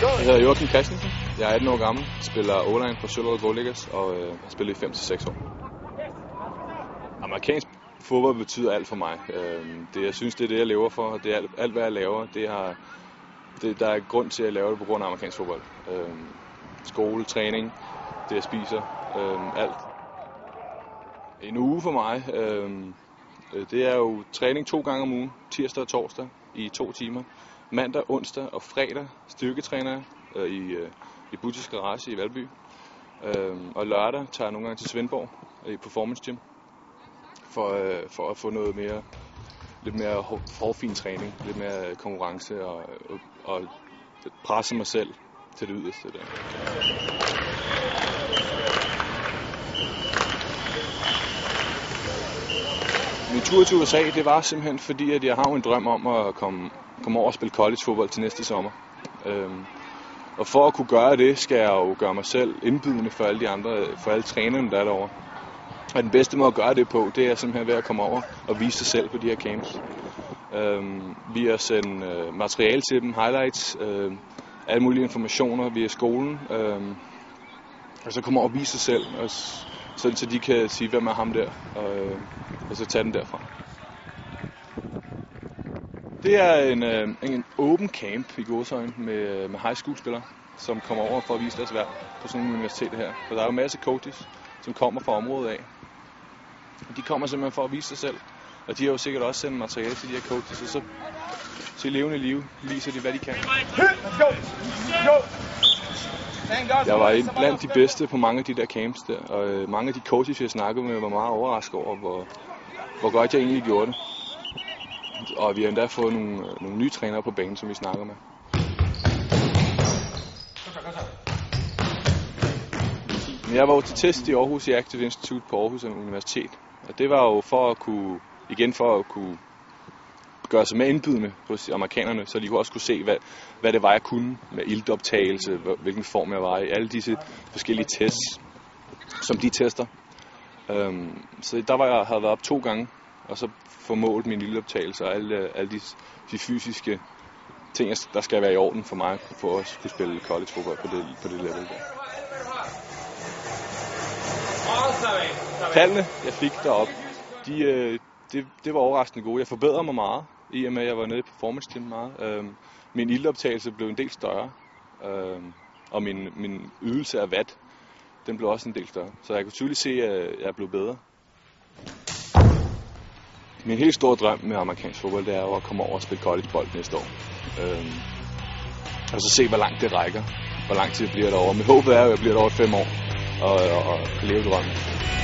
Jeg hedder Joachim Christensen. Jeg er 18 år gammel, spiller O-line for Søllerød Goldliggers og øh, har spillet i 5-6 år. Amerikansk fodbold betyder alt for mig. Øh, det, jeg synes, det er det, jeg lever for. Det er alt, alt hvad jeg laver. Det har, det, der er grund til, at jeg laver det på grund af amerikansk fodbold. Øh, skole, træning, det jeg spiser, øh, alt. En uge for mig, øhm, øh, det er jo træning to gange om ugen, tirsdag og torsdag i to timer. Mandag, onsdag og fredag styrketræner øh, i, øh, i Butis Garage i Valby. Øh, og lørdag tager jeg nogle gange til Svendborg øh, i Performance Gym for, øh, for at få noget mere lidt mere forfin træning, lidt mere konkurrence og, og, og presse mig selv til det yderste. Der. Min tur til USA, det var simpelthen fordi, at jeg har en drøm om at komme, komme over og spille college fodbold til næste sommer. Øhm, og for at kunne gøre det, skal jeg jo gøre mig selv indbydende for alle de andre, for alle trænerne, der er derovre. Og den bedste måde at gøre det på, det er simpelthen ved at komme over og vise sig selv på de her camps. Øhm, via at sende øh, materiale til dem, highlights, øh, alle mulige informationer via skolen. Øh, og så kommer og vise sig selv, og sådan så de kan sige, hvem er ham der, og, øh, og så tage den derfra. Det er en, øh, en åben camp i Gåsøjen med, øh, med high school spillere, som kommer over for at vise deres værd på sådan nogle universiteter her. For der er jo masser coaches, som kommer fra området af. De kommer simpelthen for at vise sig selv. Og de har jo sikkert også sendt materiale til de her coaches, og så til levende liv viser de, hvad de kan. Jeg var en blandt de bedste på mange af de der camps der, og øh, mange af de coaches, jeg snakkede med, var meget overrasket over, hvor, hvor godt jeg egentlig gjorde det. Og vi har endda fået nogle, øh, nogle nye trænere på banen, som vi snakker med. Jeg var jo til test i Aarhus i Active Institute på Aarhus Universitet. Og det var jo for at kunne, igen for at kunne gøre sig mere indbydende hos amerikanerne, så de også kunne se, hvad, hvad det var, jeg kunne med ildoptagelse, hvilken form jeg var i, alle disse forskellige tests, som de tester. Øhm, så der var jeg, havde været op to gange, og så formålt min ildoptagelse og alle, alle de, de fysiske ting, der skal være i orden for mig, for at kunne spille college fodbold på det, på det level der. Tallene, jeg fik derop, de, øh, det, det var overraskende gode. Jeg forbedrede mig meget, i og med at jeg var nede i performance team meget. Øhm, min ildoptagelse blev en del større, øhm, og min, min ydelse af vat, den blev også en del større. Så jeg kunne tydeligt se, at jeg blev bedre. Min helt store drøm med amerikansk fodbold, det er jo at komme over og spille collegebold næste år. Øhm, og så se, hvor langt det rækker. Hvor lang tid bliver det over. Mit håb er at jeg bliver der over fem år og, og, og leve drømmen.